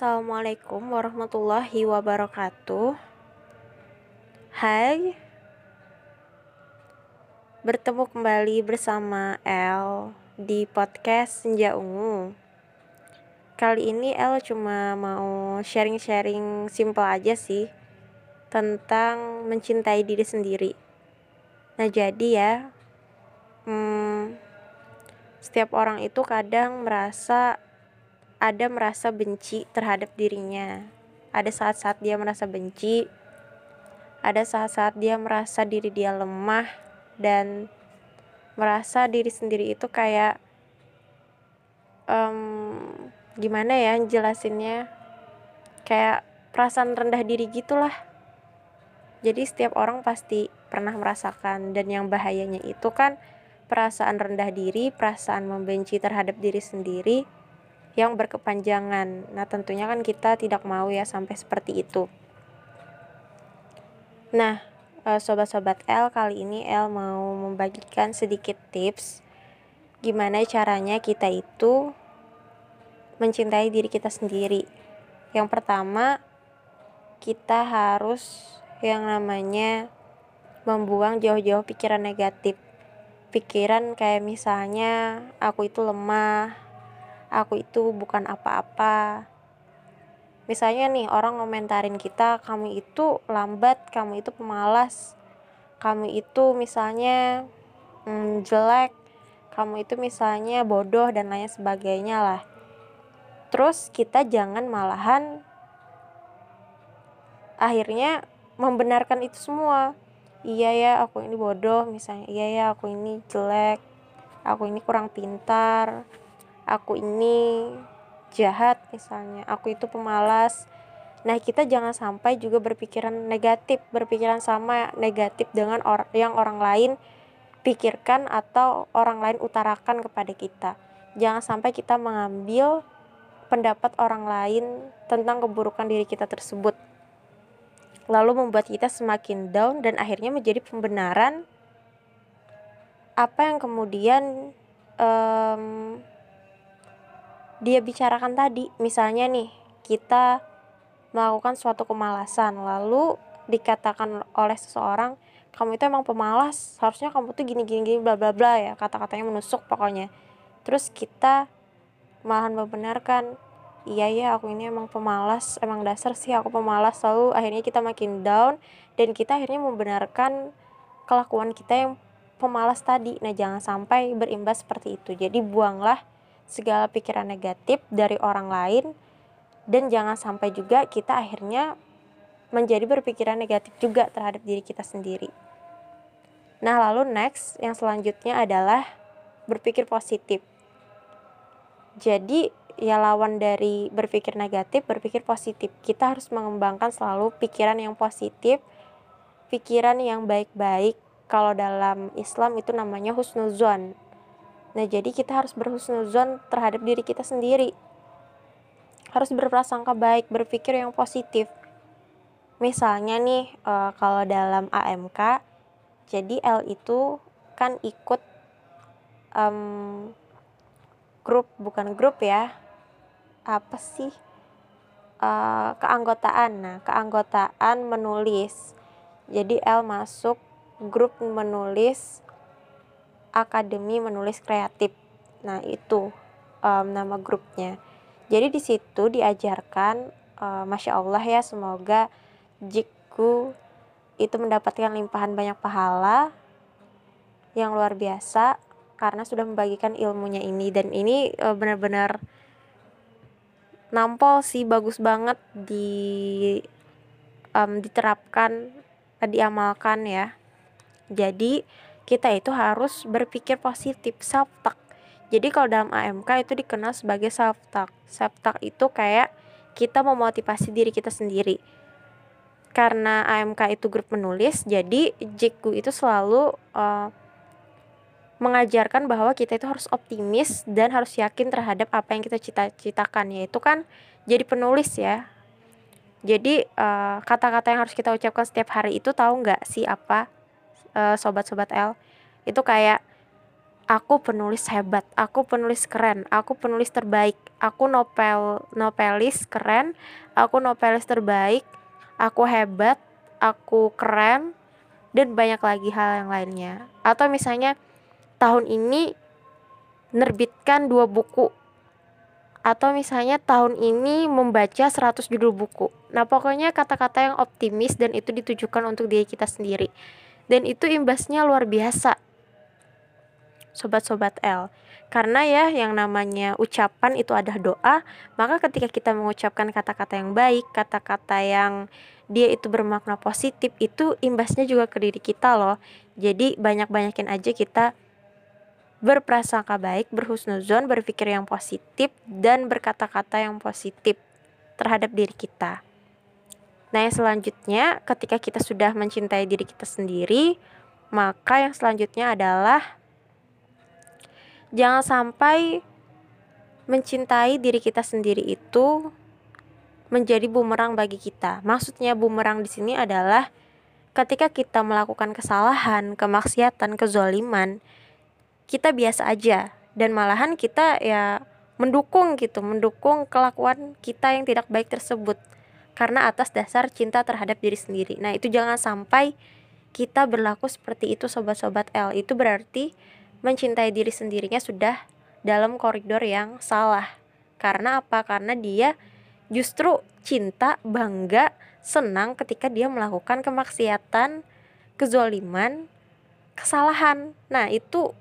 Assalamualaikum warahmatullahi wabarakatuh. Hai, bertemu kembali bersama El di podcast Senja Ungu. Kali ini El cuma mau sharing-sharing simple aja sih tentang mencintai diri sendiri. Nah, jadi ya, hmm, setiap orang itu kadang merasa ada merasa benci terhadap dirinya. Ada saat-saat dia merasa benci, ada saat-saat dia merasa diri dia lemah dan merasa diri sendiri itu kayak um, gimana ya jelasinnya? Kayak perasaan rendah diri gitulah. Jadi setiap orang pasti pernah merasakan. Dan yang bahayanya itu kan perasaan rendah diri perasaan membenci terhadap diri sendiri yang berkepanjangan. Nah, tentunya kan kita tidak mau ya sampai seperti itu. Nah, eh, sobat-sobat L kali ini L mau membagikan sedikit tips gimana caranya kita itu mencintai diri kita sendiri. Yang pertama, kita harus yang namanya membuang jauh-jauh pikiran negatif. Pikiran kayak misalnya aku itu lemah, aku itu bukan apa-apa. Misalnya nih orang ngomentarin kita, kamu itu lambat, kamu itu pemalas, kamu itu misalnya hmm, jelek, kamu itu misalnya bodoh dan lain sebagainya lah. Terus kita jangan malahan akhirnya membenarkan itu semua. Iya ya, aku ini bodoh, misalnya. Iya ya, aku ini jelek, aku ini kurang pintar, aku ini jahat misalnya aku itu pemalas. Nah kita jangan sampai juga berpikiran negatif berpikiran sama negatif dengan orang yang orang lain pikirkan atau orang lain utarakan kepada kita. Jangan sampai kita mengambil pendapat orang lain tentang keburukan diri kita tersebut. Lalu membuat kita semakin down dan akhirnya menjadi pembenaran. Apa yang kemudian um, dia bicarakan tadi. Misalnya nih kita melakukan suatu kemalasan lalu dikatakan oleh seseorang kamu itu emang pemalas harusnya kamu tuh gini gini gini bla bla bla ya kata-katanya menusuk pokoknya. Terus kita malahan membenarkan iya ya aku ini emang pemalas emang dasar sih aku pemalas. Lalu akhirnya kita makin down dan kita akhirnya membenarkan kelakuan kita yang pemalas tadi. Nah jangan sampai berimbas seperti itu. Jadi buanglah segala pikiran negatif dari orang lain dan jangan sampai juga kita akhirnya menjadi berpikiran negatif juga terhadap diri kita sendiri. Nah, lalu next yang selanjutnya adalah berpikir positif. Jadi, ya lawan dari berpikir negatif, berpikir positif. Kita harus mengembangkan selalu pikiran yang positif, pikiran yang baik-baik. Kalau dalam Islam itu namanya husnuzon. Nah, jadi kita harus berhusnuzon terhadap diri kita sendiri. Harus berprasangka baik, berpikir yang positif. Misalnya nih, e, kalau dalam AMK, jadi L itu kan ikut um, grup, bukan grup ya. Apa sih? Uh, keanggotaan. Nah, keanggotaan menulis. Jadi L masuk grup menulis Akademi Menulis Kreatif. Nah, itu um, nama grupnya. Jadi di situ diajarkan uh, Masya Allah ya semoga Jiku itu mendapatkan limpahan banyak pahala yang luar biasa karena sudah membagikan ilmunya ini dan ini uh, benar-benar nampol sih bagus banget di um, diterapkan diamalkan ya jadi kita itu harus berpikir positif self talk jadi kalau dalam AMK itu dikenal sebagai self talk self talk itu kayak kita memotivasi diri kita sendiri. Karena AMK itu grup menulis jadi Jiku itu selalu uh, mengajarkan bahwa kita itu harus optimis dan harus yakin terhadap apa yang kita cita-citakan yaitu kan jadi penulis ya. Jadi eh, kata-kata uh, yang harus kita ucapkan setiap hari itu tahu nggak sih apa uh, sobat-sobat L itu kayak aku penulis hebat aku penulis keren aku penulis terbaik aku novel novelis keren aku novelis terbaik aku hebat aku keren dan banyak lagi hal yang lainnya atau misalnya tahun ini nerbitkan dua buku atau misalnya tahun ini membaca 100 judul buku. Nah, pokoknya kata-kata yang optimis dan itu ditujukan untuk diri kita sendiri. Dan itu imbasnya luar biasa. Sobat-sobat L. Karena ya yang namanya ucapan itu adalah doa, maka ketika kita mengucapkan kata-kata yang baik, kata-kata yang dia itu bermakna positif, itu imbasnya juga ke diri kita loh. Jadi banyak-banyakin aja kita berprasangka baik, berhusnuzon, berpikir yang positif, dan berkata-kata yang positif terhadap diri kita. Nah, yang selanjutnya, ketika kita sudah mencintai diri kita sendiri, maka yang selanjutnya adalah jangan sampai mencintai diri kita sendiri itu menjadi bumerang bagi kita. Maksudnya bumerang di sini adalah ketika kita melakukan kesalahan, kemaksiatan, kezoliman, kita biasa aja dan malahan kita ya mendukung gitu mendukung kelakuan kita yang tidak baik tersebut karena atas dasar cinta terhadap diri sendiri. Nah itu jangan sampai kita berlaku seperti itu sobat-sobat L. Itu berarti mencintai diri sendirinya sudah dalam koridor yang salah. Karena apa? Karena dia justru cinta bangga senang ketika dia melakukan kemaksiatan kezoliman kesalahan. Nah itu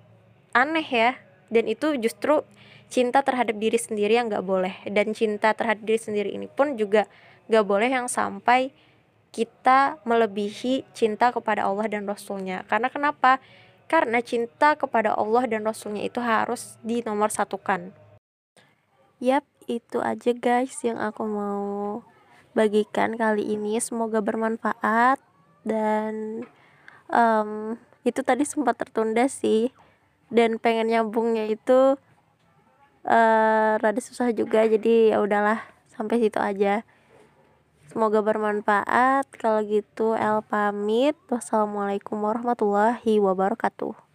aneh ya. Dan itu justru cinta terhadap diri sendiri yang nggak boleh. Dan cinta terhadap diri sendiri ini pun juga nggak boleh yang sampai kita melebihi cinta kepada Allah dan Rasulnya. Karena kenapa? Karena cinta kepada Allah dan Rasulnya itu harus di nomor satukan. Yap itu aja guys yang aku mau bagikan kali ini. Semoga bermanfaat. Dan um, itu tadi sempat tertunda sih. Dan pengen nyambungnya itu uh, rada susah juga. Jadi ya udahlah sampai situ aja semoga bermanfaat. Kalau gitu El pamit. Wassalamualaikum warahmatullahi wabarakatuh